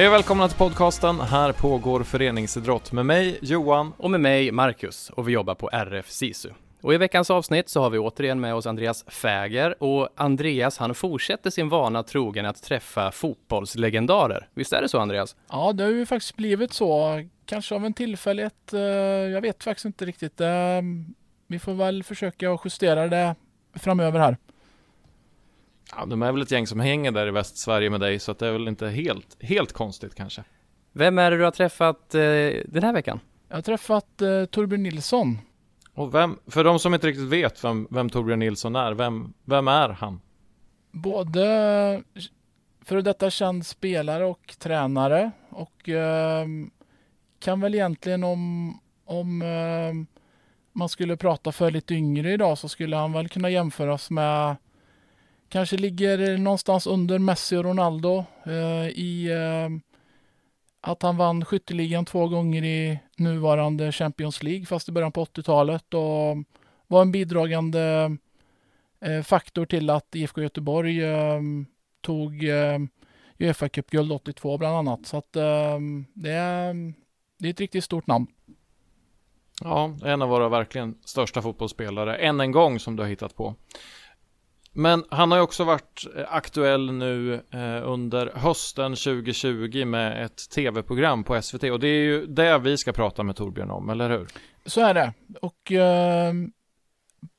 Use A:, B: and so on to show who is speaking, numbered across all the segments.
A: Hej och välkomna till podcasten Här pågår föreningsidrott med mig Johan
B: och med mig Marcus och vi jobbar på RF SISU. Och i veckans avsnitt så har vi återigen med oss Andreas Fäger och Andreas han fortsätter sin vana trogen att träffa fotbollslegendarer. Visst är det så Andreas?
C: Ja, det har ju faktiskt blivit så. Kanske av en tillfällighet. Eh, jag vet faktiskt inte riktigt. Eh, vi får väl försöka justera det framöver här.
A: Ja, de är väl ett gäng som hänger där i Västsverige med dig så att det är väl inte helt, helt konstigt kanske.
B: Vem är det du har träffat eh, den här veckan?
C: Jag har träffat eh, Torbjörn Nilsson.
A: Och vem, för de som inte riktigt vet vem, vem Torbjörn Nilsson är, vem, vem är han?
C: Både före detta känd spelare och tränare och eh, kan väl egentligen om, om eh, man skulle prata för lite yngre idag så skulle han väl kunna jämföras med Kanske ligger någonstans under Messi och Ronaldo eh, i eh, att han vann skytteligan två gånger i nuvarande Champions League fast i början på 80-talet och var en bidragande eh, faktor till att IFK Göteborg eh, tog eh, Uefa Cup-guld 82 bland annat. Så att eh, det, är, det är ett riktigt stort namn.
A: Ja, en av våra verkligen största fotbollsspelare, än en gång som du har hittat på. Men han har ju också varit eh, aktuell nu eh, under hösten 2020 med ett tv-program på SVT och det är ju det vi ska prata med Torbjörn om, eller hur?
C: Så är det. Och eh,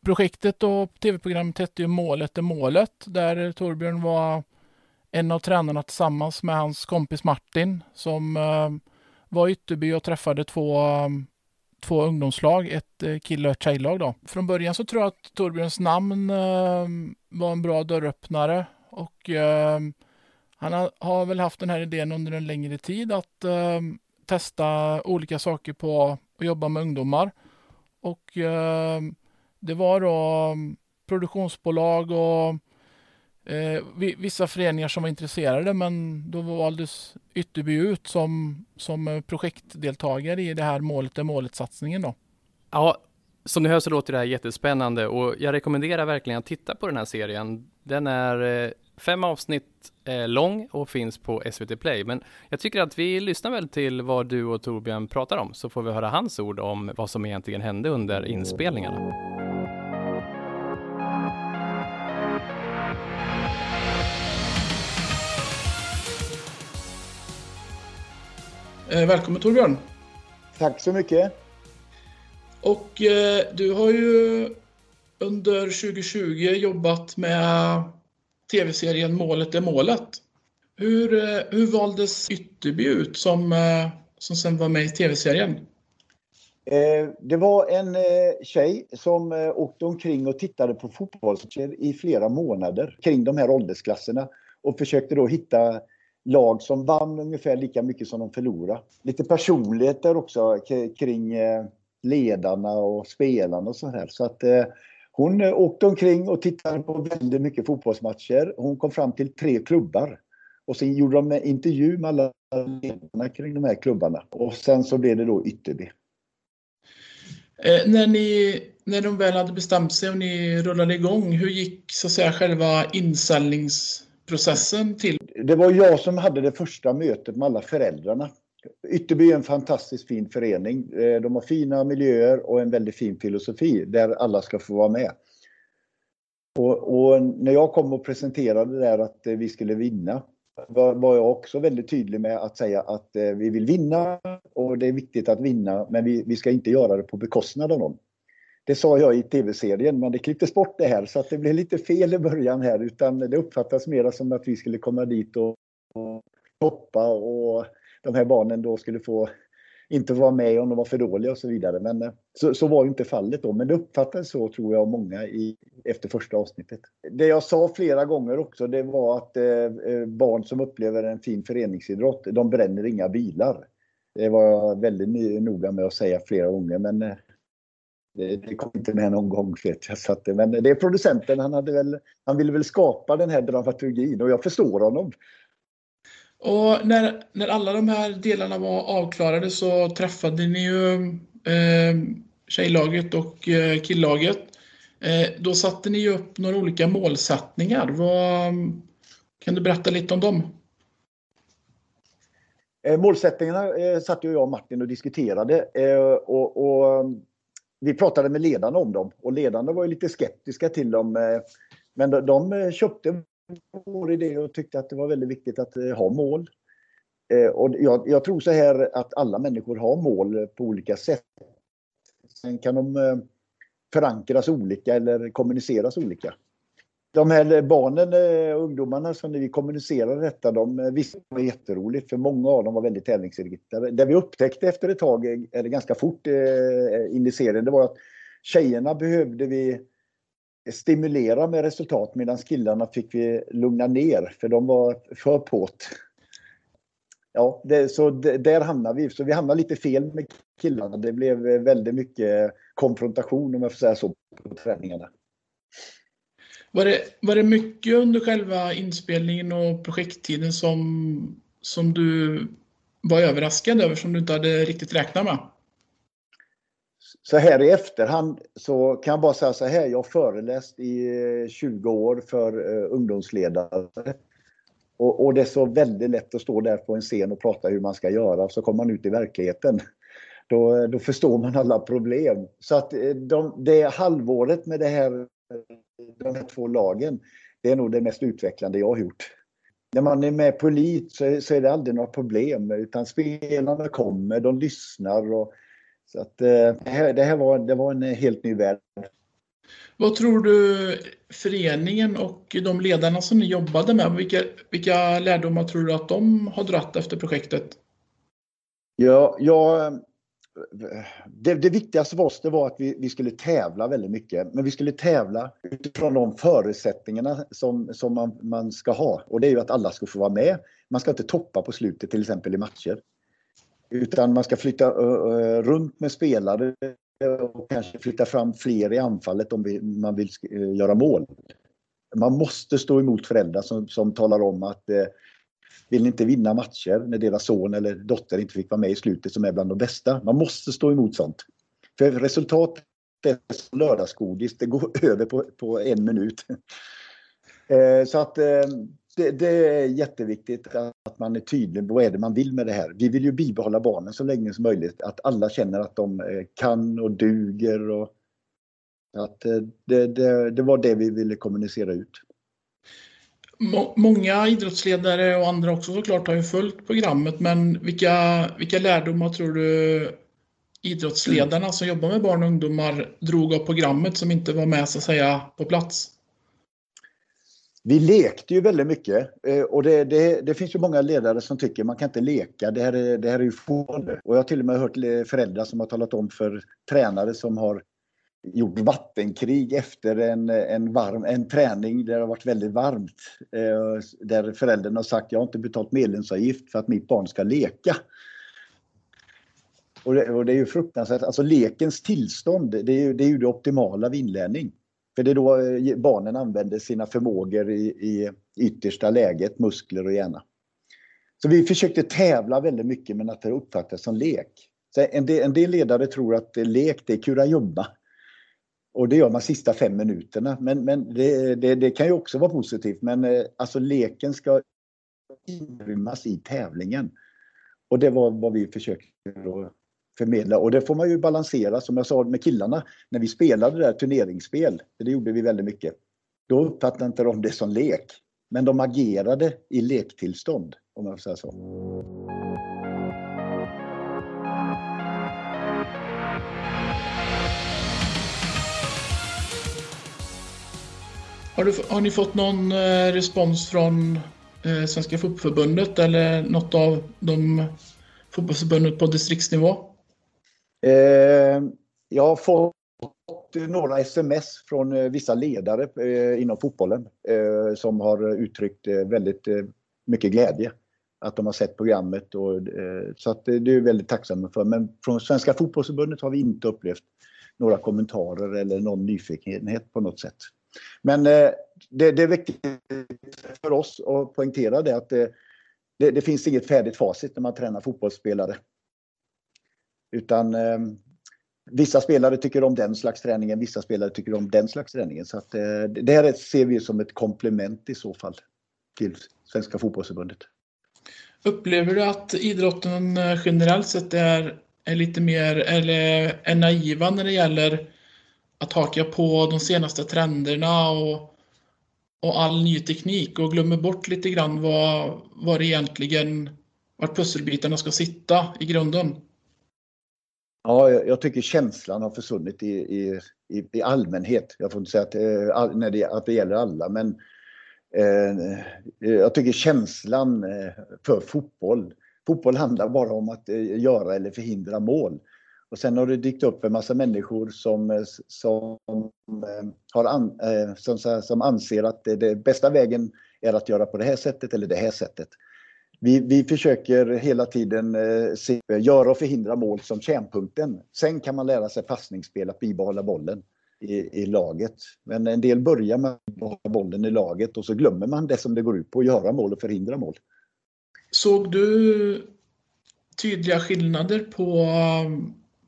C: projektet och tv-programmet hette ju Målet är målet där Torbjörn var en av tränarna tillsammans med hans kompis Martin som eh, var i Ytterby och träffade två ehm, två ungdomslag, ett eh, kille och ett tjejlag då. Från början så tror jag att Torbjörns namn eh, var en bra dörröppnare och eh, han har, har, väl haft den här idén under en längre tid att eh, testa olika saker på att jobba med ungdomar. Och eh, det var då ehm, produktionsbolag och eh, vissa föreningar som var intresserade men då valdes Ytterby ut som, som eh, projektdeltagare i det här målet är målet-satsningen då.
B: Ja, som ni hör så låter det här jättespännande och jag rekommenderar verkligen att titta på den här serien. Den är eh, fem avsnitt eh, lång och finns på SVT Play. Men jag tycker att vi lyssnar väl till vad du och Torbjörn pratar om så får vi höra hans ord om vad som egentligen hände under inspelningarna.
C: Välkommen Torbjörn!
D: Tack så mycket!
C: Och eh, du har ju under 2020 jobbat med tv-serien Målet är målet. Hur, eh, hur valdes Ytterby ut som, eh, som sen var med i tv-serien?
D: Eh, det var en eh, tjej som åkte omkring och tittade på fotbollsmatcher i flera månader kring de här åldersklasserna och försökte då hitta lag som vann ungefär lika mycket som de förlorade. Lite personligheter också kring eh, ledarna och spelarna och så här. Så att eh, hon eh, åkte omkring och tittade på väldigt mycket fotbollsmatcher. Hon kom fram till tre klubbar. Och sen gjorde de en intervju med alla ledarna kring de här klubbarna. Och sen så blev det då Ytterby.
C: Eh, när, ni, när de väl hade bestämt sig och ni rullade igång, hur gick så att säga själva processen till?
D: det var jag som hade det första mötet med alla föräldrarna. Ytterby är en fantastiskt fin förening. Eh, de har fina miljöer och en väldigt fin filosofi där alla ska få vara med. Och, och när jag kom och presenterade där att eh, vi skulle vinna var, var jag också väldigt tydlig med att säga att eh, vi vill vinna och det är viktigt att vinna men vi, vi ska inte göra det på bekostnad av någon. Det sa jag i tv-serien, men det klipptes bort det här så att det blev lite fel i början här utan det uppfattas mera som att vi skulle komma dit och, och hoppa och de här barnen då skulle få inte vara med om de var för dåliga och så vidare. Men eh, så, så var inte fallet då. Men det uppfattades så tror jag av många i, efter första avsnittet. Det jag sa flera gånger också det var att eh, eh barn som upplever en fin föreningsidrott, de bränner inga bilar. Det var jag väldigt noga med att säga flera gånger men eh, det, det kom inte med någon gång vet jag. Så att, men det är producenten, han, hade väl, han ville väl skapa den här dramaturgin och jag förstår honom.
C: Och när, när alla de här delarna var avklarade så träffade ni ju eh, tjejlaget och eh, killaget. Eh, då satte ni ju upp några olika målsättningar. Vad, kan du berätta lite om dem?
D: Eh, målsättningarna eh, satt jag och Martin och diskuterade och, och, vi pratade med ledarna om dem och ledarna var ju lite skeptiska till dem. Eh, men de, de eh, köpte vår idé och tyckte att det var väldigt viktigt att eh, ha mål. Och jag, jag tror så här att alla människor har mål på olika sätt. Sen kan de förankras olika eller kommuniceras olika de här barnen eh, och ungdomarna som vi kommunicerade detta, de eh, visste visste det var jätteroligt för många av dem var väldigt tävlingsinriktade. Det vi upptäckte efter ett tag, eh, eller ganska fort in i serien, det var att tjejerna behövde vi stimulera med resultat medan killarna fick vi lugna ner för de var för påt. Ja, det, så där hamnade vi. Så vi hamnade lite fel med killarna. Det blev väldigt mycket konfrontation om jag får säga så på träningarna.
C: Var det, var det mycket under själva inspelningen och projekttiden som, som du var överraskad över, som du inte hade riktigt räknat med?
D: Så här i efterhand så kan jag bara säga så här, jag har föreläst i eh, 20 år för eh, ungdomsledare. Och, och, det är så väldigt lätt att stå där på en scen och prata hur man ska göra, så kommer man ut i verkligheten. Då, då förstår man alla problem. Så att eh, de, det halvåret med det här de här två lagen, det är nog det mest utvecklande jag har gjort. När man är med på elit så är, så är det aldrig några problem utan spelarna kommer, de lyssnar. Och, så att, eh, det, här, det här var, det var en helt ny värld.
C: Vad tror du föreningen och de ledarna som ni jobbade med, vilka, vilka lärdomar tror du att de har dratt efter projektet?
D: Ja, jag, det, det, viktigaste för oss det var att vi, vi, skulle tävla väldigt mycket. Men vi skulle tävla utifrån de förutsättningarna som, som man, man, ska ha. Och det är ju att alla ska få vara med. Man ska inte toppa på slutet till exempel i matcher. Utan man ska flytta uh, runt med spelare och kanske flytta fram fler i anfallet om vi, man vill uh, göra mål. Man måste stå emot föräldrar som, som talar om att uh, vill inte vinna matcher när deras son eller dotter inte fick vara med i slutet som är bland de bästa. Man måste stå emot sånt. För resultatet är som lördagsgodis, det går över på, på en minut. Eh, så att eh, det, det, är jätteviktigt att man är tydlig med vad är det man vill med det här. Vi vill ju bibehålla barnen så länge som möjligt. Att alla känner att de eh, kan och duger. Och att det, det, det var det vi ville kommunicera ut
C: många idrottsledare och andra också såklart har ju följt programmet, men vilka, vilka lärdomar tror du idrottsledarna mm. som jobbar med barn och ungdomar drog av programmet som inte var med så att säga på plats?
D: Vi lekte ju väldigt mycket eh, och det, det, det, finns ju många ledare som tycker man kan inte leka, det här är, det här är ju fående. Och jag har till och med hört föräldrar som har talat om för tränare som har gjort vattenkrig efter en, en, varm, en träning där det har varit väldigt varmt. Eh, där föräldern har sagt jag har inte betalt medlemsavgift för att mitt barn ska leka. Och det, och det är ju fruktansvärt. Alltså lekens tillstånd, det är ju det, är ju det optimala vid inlärning. För det är då eh, barnen använder sina förmågor i, i yttersta läget, muskler och hjärna. Så vi försökte tävla väldigt mycket men att det uppfattas som lek. Så en, del, en del ledare tror att lek det är kurragömma. Och det gör man sista fem minuterna. Men, men det, det, det, kan ju också vara positivt. Men eh, alltså leken ska inrymmas i tävlingen. Och det var vad vi försökte förmedla. Och det får man ju balansera, som jag sa med killarna, när vi spelade där turneringsspel, det gjorde vi väldigt mycket. Då uppfattade inte de det som lek. Men de agerade i lektillstånd, om jag får säga så.
C: Har, du, har ni fått någon eh, respons från eh, Svenska Fotbollförbundet eller något av de fotbollsförbundet på distriktsnivå?
D: Eh, jag har fått några sms från eh, vissa ledare eh, inom fotbollen eh, som har uttryckt väldigt mycket glädje att de har sett programmet. Och, så att det är väldigt tacksamma för. Men från Svenska Fotbollförbundet har vi inte upplevt några kommentarer eller någon nyfikenhet på något sätt. Men eh, det, det, är viktigt för oss att poängtera det att det, det, det, finns inget färdigt facit när man tränar fotbollsspelare. Utan eh, vissa spelare tycker om den slags träningen, vissa spelare tycker om den slags träningen. Så att, eh, det här ser vi som ett komplement i så fall till Svenska fotbollsförbundet.
C: Upplever du att idrotten eh, generellt sett är, är lite mer eller är naiva när det gäller att haka på de senaste trenderna och, och all ny teknik och glömmer bort lite grann vad, vad det egentligen, vart pusselbitarna ska sitta i grunden?
D: Ja, jag tycker känslan har försvunnit i, i, i, allmänhet. Jag får inte säga att, eh, all, när det, att det gäller alla, men eh, jag tycker känslan eh, för fotboll. Fotboll handlar bara om att eh, göra eller förhindra mål. Och sen har det dykt upp en massa människor som, eh, som, eh, har an, eh, som, som anser att det, det bästa vägen är att göra på det här sättet eller det här sättet vi, vi försöker hela tiden se, göra och förhindra mål som kärnpunkten. Sen kan man lära sig passningsspel, att bibehålla bollen i, i laget. Men en del börjar med att behålla bollen i laget och så glömmer man det som det går ut på, att göra mål och förhindra mål.
C: Såg du tydliga skillnader på,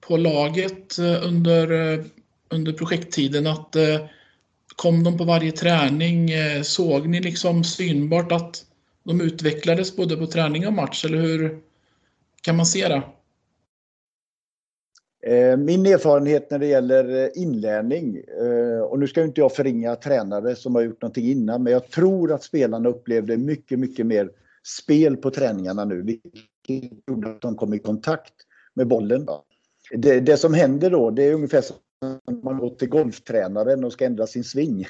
C: på laget eh, under, eh, under projekttiden? Att eh, kom de på varje träning? Såg ni liksom synbart att de utvecklades både på träning och match, eller hur kan man se det?
D: Min erfarenhet när det gäller inlärning, och nu ska inte jag förringa tränare som har gjort någonting innan, men jag tror att spelarna upplevde mycket, mycket mer spel på träningarna nu, vilket gjorde att de kom i kontakt med bollen. Det, det som händer då, det är ungefär som att man går till golftränaren och ska ändra sin sving.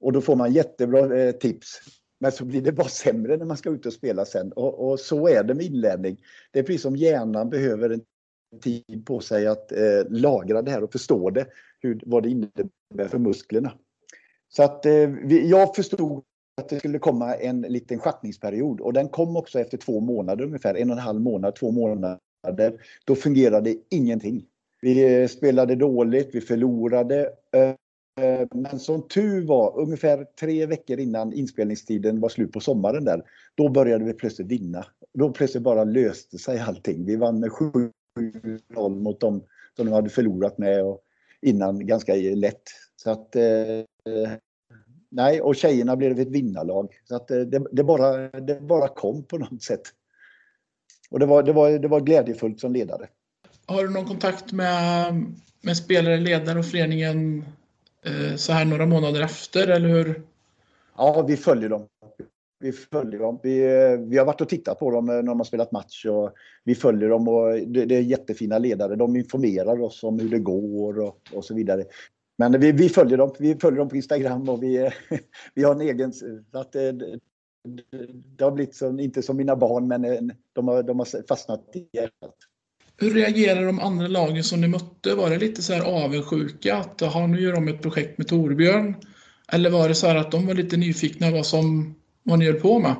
D: Och då får man jättebra eh, tips. Men så blir det bara sämre när man ska ut och spela sen. Och, och så är det med inlärning. Det är precis som hjärnan behöver en tid på sig att eh, lagra det här och förstå det, hur, vad det innebär för musklerna. Så att eh, vi, jag förstod att det skulle komma en liten schattningsperiod och den kom också efter två månader ungefär, en och en halv månad, två månader. Då fungerade ingenting. Vi eh, spelade dåligt, vi förlorade. Eh, eh, men som tur var, ungefär tre veckor innan inspelningstiden var slut på sommaren där, då började vi plötsligt vinna. Då plötsligt bara löste sig allting. Vi vann med 7-0 mot dem som de hade förlorat med och innan ganska lätt. Så att, eh, nej, och tjejerna blev ett vinnarlag. Så att eh, det, det, bara, det bara kom på något sätt. Och det var, det var, det var glädjefullt som ledare.
C: Har du någon kontakt med, med spelare, ledare och föreningen Eh, så här några månader efter, eller hur?
D: Ja, vi följer dem. Vi följer dem. Vi, eh, vi har varit och tittat på dem eh, när de har spelat match och vi följer dem och det, det är jättefina ledare. De informerar oss om hur det går och, och så vidare. Men vi, vi, följer dem. Vi följer dem på Instagram och vi, vi har en egen... Att det, det har blivit som, inte som mina barn, men de har, de har fastnat i hjärtat.
C: Hur reagerade de andra lagen som ni mötte? Var det lite så här avundsjuka att ha nu gör de ett projekt med Torbjörn? Eller var det så här att de var lite nyfikna vad, som, vad ni höll på med?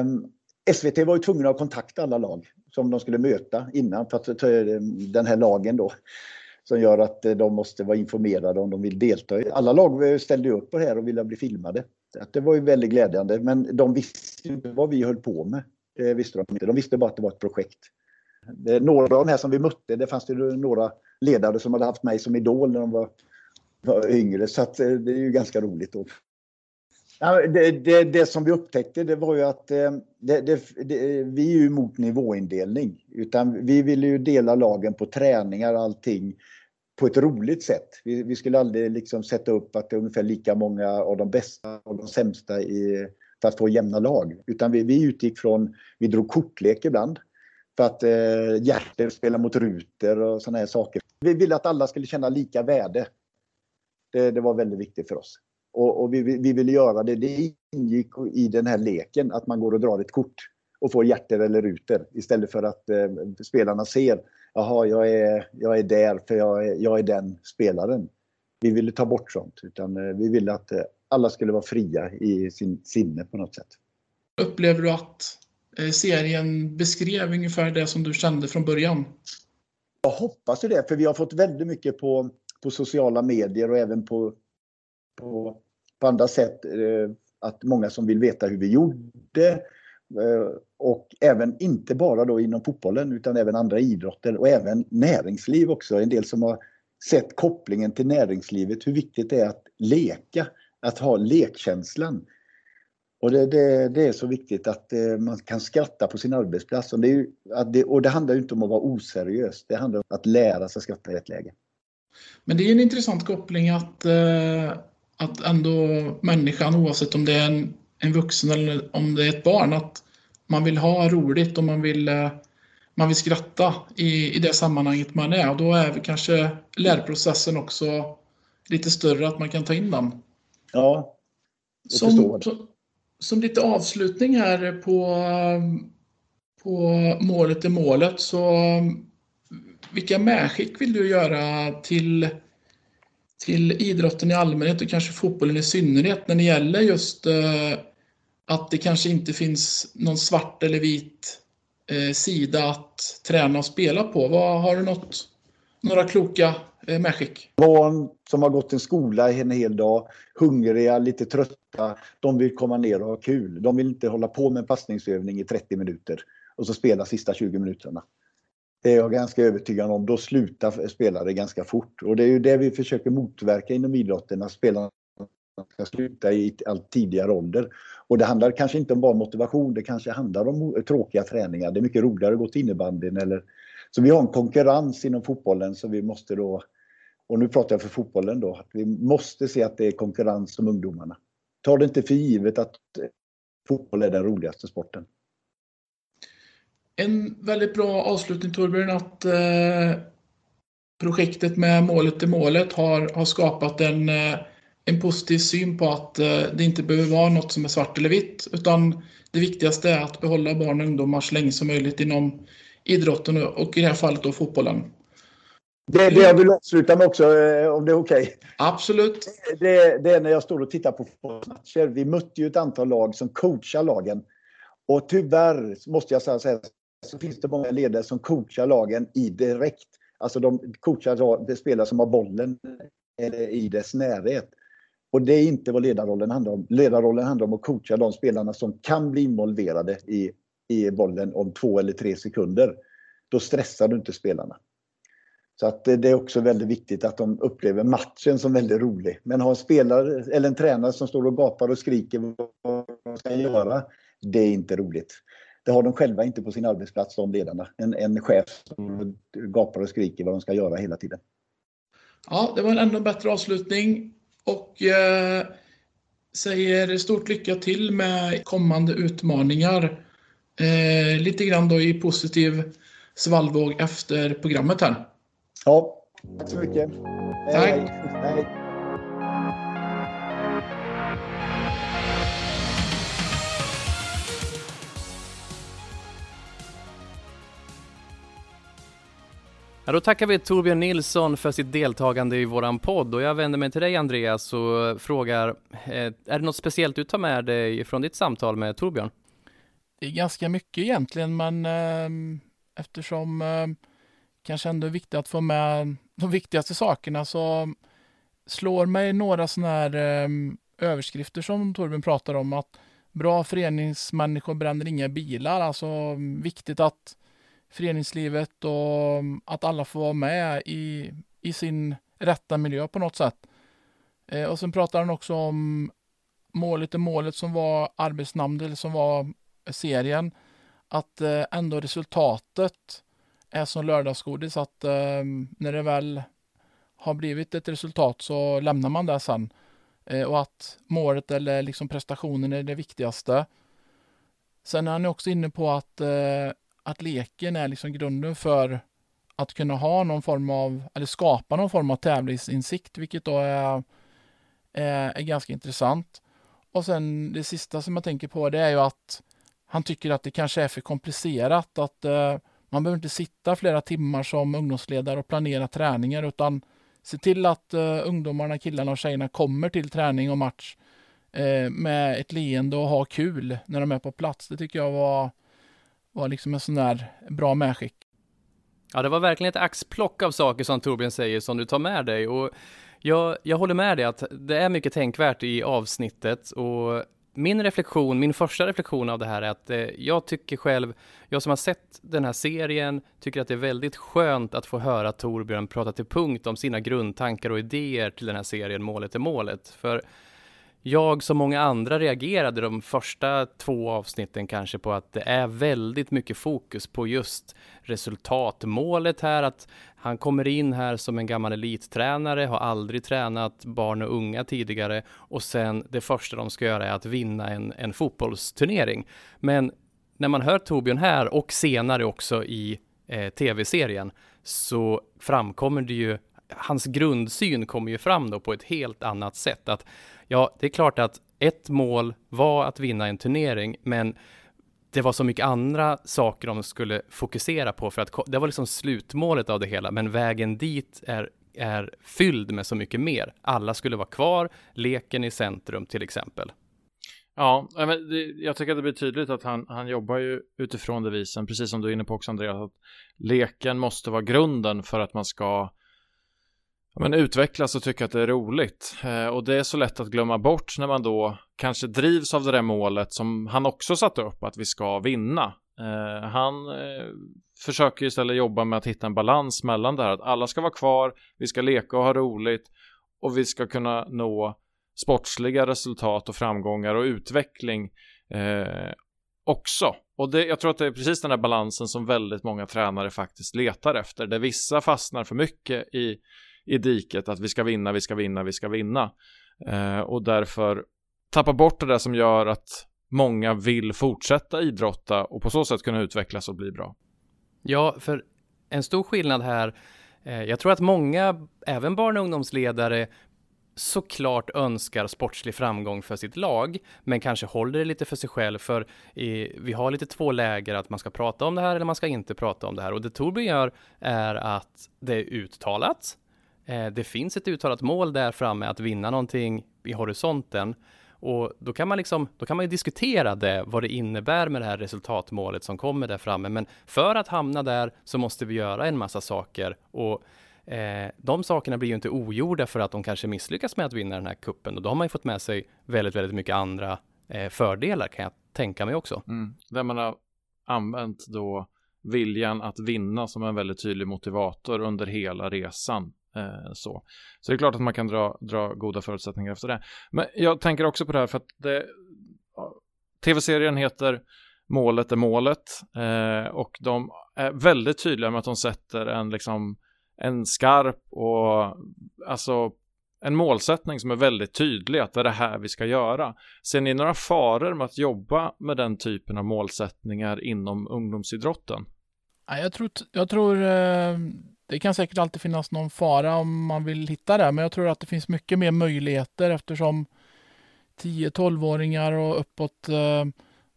D: Um, SVT var ju tvungna att kontakta alla lag som de skulle möta innan för att ta den här lagen då. Som gör att de måste vara informerade om de vill delta. Alla lag ställde upp på det här och ville bli filmade. Det var ju väldigt glädjande men de visste inte vad vi höll på med. Det visste de inte. De visste bara att det var ett projekt. Några av de här som vi mötte, det fanns det några ledare som hade haft mig som idol när de var, var yngre. Så att, eh, det är ju ganska roligt. Då. Ja, det, det, det, som vi upptäckte det var ju att eh, det, vi är ju emot nivåindelning. Utan vi ville ju dela lagen på träningar och allting på ett roligt sätt. Vi, vi, skulle aldrig liksom sätta upp att det är ungefär lika många av de bästa och de sämsta i, för att få jämna lag. Utan vi, vi utgick från, vi drog kortlek ibland. För att eh, hjärter spelar mot ruter och sådana här saker. Vi ville att alla skulle känna lika värde. Det, det var väldigt viktigt för oss. Och, och vi, vi, ville göra det, det ingick i den här leken att man går och drar ett kort och får hjärter eller ruter istället för att eh, spelarna ser jaha, jag är, jag är där för jag är, jag är den spelaren. Vi ville ta bort sånt utan eh, vi ville att eh, alla skulle vara fria i sin sinne på något sätt.
C: Upplever du att eh, serien beskrev ungefär det som du kände från början?
D: Jag hoppas det, för vi har fått väldigt mycket på, på sociala medier och även på, på, på andra sätt. Att många som vill veta hur vi gjorde. Eh, och även inte bara då inom fotbollen utan även andra idrotter och även näringsliv också. En del som har sett kopplingen till näringslivet, hur viktigt det är att leka att ha lekkänslan. Och det, det, det, är så viktigt att eh, man kan skratta på sin arbetsplats. Och det, ju, det, och det handlar ju inte om att vara oseriös. Det handlar om att lära sig skratta i rätt läge.
C: Men det är en intressant koppling att, eh, att ändå människan, oavsett om det är en, en vuxen eller om det är ett barn, att man vill ha roligt och man vill, eh, man vill skratta i, i det sammanhanget man är. Och då är kanske lärprocessen också lite större, att man kan ta in den.
D: Ja,
C: som, som, som lite avslutning här på, på målet är målet så vilka medskick vill du göra till, till idrotten i allmänhet och kanske fotbollen i synnerhet när det gäller just eh, att det kanske inte finns någon svart eller vit eh, sida att träna och spela på. Vad, har du något, några kloka eh, medskick?
D: Barn som har gått en skola en hel dag, hungriga, lite trötta, de vill komma ner och ha kul. De vill inte hålla på med en passningsövning i 30 minuter och så spela sista 20 minuterna. Det är jag ganska övertygad om. Då slutar spelare ganska fort. Och det är ju det vi försöker motverka inom idrotten, att spelarna ska sluta i allt tidigare ålder. Och det handlar kanske inte om bara motivation, det kanske handlar om tråkiga träningar. Det är mycket roligare att gå till innebandyn eller... Så vi har en konkurrens inom fotbollen så vi måste då, och nu pratar jag för fotbollen då, att vi måste se att det är konkurrens om ungdomarna. Ta det inte för givet att eh, fotboll är den roligaste sporten.
C: En väldigt bra avslutning Torbjörn att eh, projektet med målet till målet har, har skapat en, eh, en positiv syn på att eh, det inte behöver vara något som är svart eller vitt utan det viktigaste är att behålla barn och ungdomar så länge som möjligt inom idrotten och i det här fallet då fotbollen.
D: Det, det jag vill avsluta med också, om det är okej. Okay.
C: Absolut.
D: Det, det, är när jag står och tittar på matcher. Vi mötte ju ett antal lag som coachar lagen. Och tyvärr måste jag säga så så finns det många ledare som coachar lagen i direkt. Alltså de coachar de spelare som har bollen i dess närhet. Och det är inte vad ledarrollen handlar om. Ledarrollen handlar om att coacha de spelarna som kan bli involverade i, i bollen om två eller tre sekunder. Då stressar du inte spelarna. Så att det är också väldigt viktigt att de upplever matchen som väldigt rolig. Men ha en spelare eller en tränare som står och gapar och skriker vad de ska göra, det är inte roligt. Det har de själva inte på sin arbetsplats, de ledarna. En, en chef som gapar och skriker vad de ska göra hela tiden.
C: Ja, det var en ännu bättre avslutning och eh, säger stort lycka till med kommande utmaningar. Eh, lite grann då i positiv svallvåg efter programmet här.
D: Ja, tack så mycket.
C: Tack. Hej. Hej.
B: Ja, då tackar vi Torbjörn Nilsson för sitt deltagande i våran podd. Och jag vänder mig till dig Andreas och frågar, eh, är det något speciellt du tar med dig från ditt samtal med Torbjörn?
C: Det är ganska mycket egentligen, men eh, eftersom eh, kanske ändå är viktigt att få med de viktigaste sakerna så slår mig några sådana här eh, överskrifter som Torbjörn pratar om. Att bra föreningsmänniskor bränner inga bilar, alltså viktigt att föreningslivet och att alla får vara med i, i sin rätta miljö på något sätt. Eh, och sen pratar han också om målet och målet som var arbetsnamnet, eller som var serien. Att eh, ändå resultatet är som lördagsgodis, att eh, när det väl har blivit ett resultat så lämnar man det sen. Eh, och att målet eller liksom prestationen är det viktigaste. Sen är han också inne på att eh, att leken är liksom grunden för att kunna ha någon form av, eller skapa någon form av tävlingsinsikt, vilket då är, är, är ganska intressant. Och sen det sista som jag tänker på, det är ju att han tycker att det kanske är för komplicerat, att uh, man behöver inte sitta flera timmar som ungdomsledare och planera träningar, utan se till att uh, ungdomarna, killarna och tjejerna kommer till träning och match uh, med ett leende och ha kul när de är på plats. Det tycker jag var var liksom en sån där bra medskick.
B: Ja, det var verkligen ett axplock av saker som Torbjörn säger som du tar med dig och jag, jag håller med dig att det är mycket tänkvärt i avsnittet och min reflektion, min första reflektion av det här är att eh, jag tycker själv, jag som har sett den här serien, tycker att det är väldigt skönt att få höra Torbjörn prata till punkt om sina grundtankar och idéer till den här serien Målet är målet. För jag som många andra reagerade de första två avsnitten kanske på att det är väldigt mycket fokus på just resultatmålet här, att han kommer in här som en gammal elittränare, har aldrig tränat barn och unga tidigare och sen det första de ska göra är att vinna en, en fotbollsturnering. Men när man hör Torbjörn här och senare också i eh, tv-serien så framkommer det ju, hans grundsyn kommer ju fram då på ett helt annat sätt. Att ja, det är klart att ett mål var att vinna en turnering, men det var så mycket andra saker de skulle fokusera på för att det var liksom slutmålet av det hela, men vägen dit är, är fylld med så mycket mer. Alla skulle vara kvar, leken i centrum till exempel.
A: Ja, men det, jag tycker att det blir tydligt att han, han jobbar ju utifrån devisen, precis som du är inne på också Andreas, att leken måste vara grunden för att man ska men utvecklas och tycka att det är roligt. Eh, och det är så lätt att glömma bort när man då kanske drivs av det där målet som han också satte upp, att vi ska vinna. Eh, han eh, försöker istället jobba med att hitta en balans mellan det här, att alla ska vara kvar, vi ska leka och ha roligt och vi ska kunna nå sportsliga resultat och framgångar och utveckling eh, också. Och det, jag tror att det är precis den här balansen som väldigt många tränare faktiskt letar efter, där vissa fastnar för mycket i i diket att vi ska vinna, vi ska vinna, vi ska vinna. Eh, och därför tappa bort det där som gör att många vill fortsätta idrotta och på så sätt kunna utvecklas och bli bra.
B: Ja, för en stor skillnad här, eh, jag tror att många, även barn och ungdomsledare, såklart önskar sportslig framgång för sitt lag, men kanske håller det lite för sig själv, för i, vi har lite två läger att man ska prata om det här eller man ska inte prata om det här. Och det Torbjörn gör är att det är uttalat, Eh, det finns ett uttalat mål där framme att vinna någonting i horisonten och då kan man liksom, då kan man ju diskutera det, vad det innebär med det här resultatmålet som kommer där framme. Men för att hamna där så måste vi göra en massa saker och eh, de sakerna blir ju inte ogjorda för att de kanske misslyckas med att vinna den här kuppen och då har man ju fått med sig väldigt, väldigt mycket andra eh, fördelar kan jag tänka mig också.
A: Mm. Där man har använt då viljan att vinna som en väldigt tydlig motivator under hela resan Eh, så. så det är klart att man kan dra, dra goda förutsättningar efter det. Men jag tänker också på det här för att det, tv-serien heter Målet är målet eh, och de är väldigt tydliga med att de sätter en liksom en skarp och alltså en målsättning som är väldigt tydlig att det är det här vi ska göra. Ser ni några faror med att jobba med den typen av målsättningar inom ungdomsidrotten?
C: Jag tror, jag tror eh, det kan säkert alltid finnas någon fara om man vill hitta det, men jag tror att det finns mycket mer möjligheter eftersom 10-12-åringar och uppåt, eh,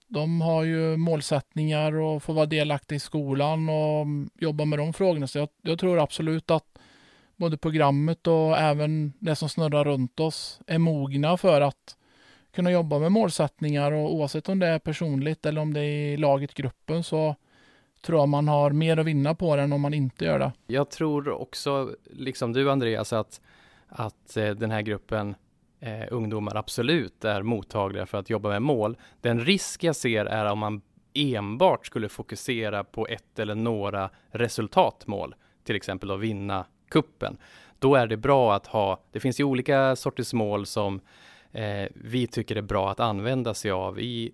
C: de har ju målsättningar och får vara delaktiga i skolan och jobba med de frågorna. Så jag, jag tror absolut att både programmet och även det som snurrar runt oss är mogna för att kunna jobba med målsättningar och oavsett om det är personligt eller om det är i laget, gruppen så tror jag man har mer att vinna på det än om man inte gör det.
B: Jag tror också, liksom du Andreas, att, att eh, den här gruppen eh, ungdomar absolut är mottagliga för att jobba med mål. Den risk jag ser är om man enbart skulle fokusera på ett eller några resultatmål, till exempel att vinna kuppen. Då är det bra att ha, det finns ju olika sorters mål som eh, vi tycker är bra att använda sig av i,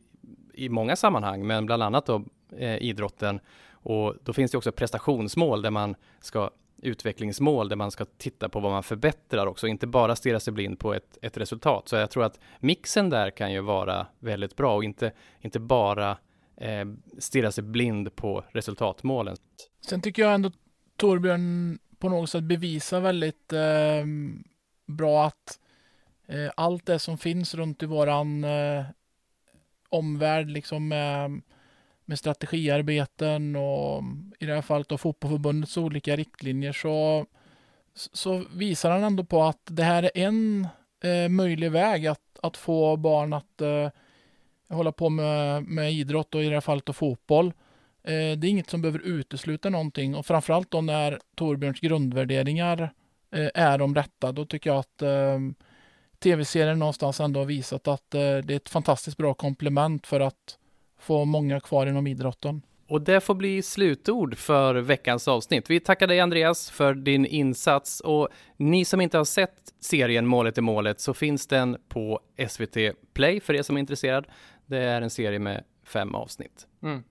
B: i många sammanhang, men bland annat då eh, idrotten. Och då finns det också prestationsmål där man ska utvecklingsmål där man ska titta på vad man förbättrar också, inte bara stirra sig blind på ett, ett resultat. Så jag tror att mixen där kan ju vara väldigt bra och inte, inte bara eh, stirra sig blind på resultatmålen.
C: Sen tycker jag ändå Torbjörn på något sätt bevisar väldigt eh, bra att eh, allt det som finns runt i våran eh, omvärld liksom eh, med strategiarbeten och i det här fallet då fotbollförbundets olika riktlinjer så, så visar han ändå på att det här är en eh, möjlig väg att, att få barn att eh, hålla på med, med idrott och i det här fallet då fotboll. Eh, det är inget som behöver utesluta någonting och framförallt då när Torbjörns grundvärderingar eh, är de rätta, då tycker jag att eh, tv-serien någonstans ändå har visat att eh, det är ett fantastiskt bra komplement för att få många kvar inom idrotten.
B: Och det får bli slutord för veckans avsnitt. Vi tackar dig Andreas för din insats och ni som inte har sett serien Målet är målet så finns den på SVT Play för er som är intresserad. Det är en serie med fem avsnitt.
A: Mm.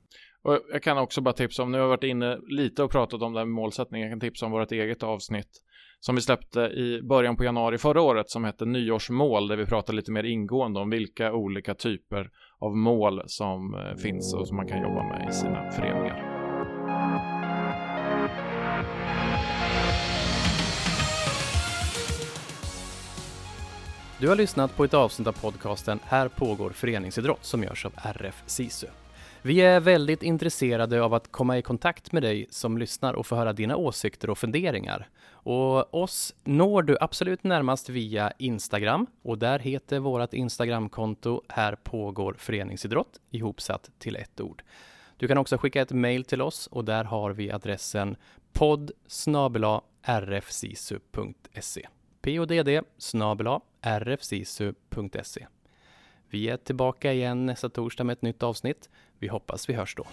A: Och jag kan också bara tipsa om, nu har jag varit inne lite och pratat om det här med målsättning, jag kan tipsa om vårt eget avsnitt som vi släppte i början på januari förra året som hette Nyårsmål där vi pratade lite mer ingående om vilka olika typer av mål som eh, finns och som man kan jobba med i sina föreningar.
B: Du har lyssnat på ett avsnitt av podcasten Här pågår föreningsidrott som görs av RF SISU. Vi är väldigt intresserade av att komma i kontakt med dig som lyssnar och få höra dina åsikter och funderingar. Och oss når du absolut närmast via Instagram och där heter vårt Instagramkonto Här pågår föreningsidrott ihopsatt till ett ord. Du kan också skicka ett mejl till oss och där har vi adressen podd rfsisu.se podd rfsisu.se Vi är tillbaka igen nästa torsdag med ett nytt avsnitt. Vi hoppas vi hörs då.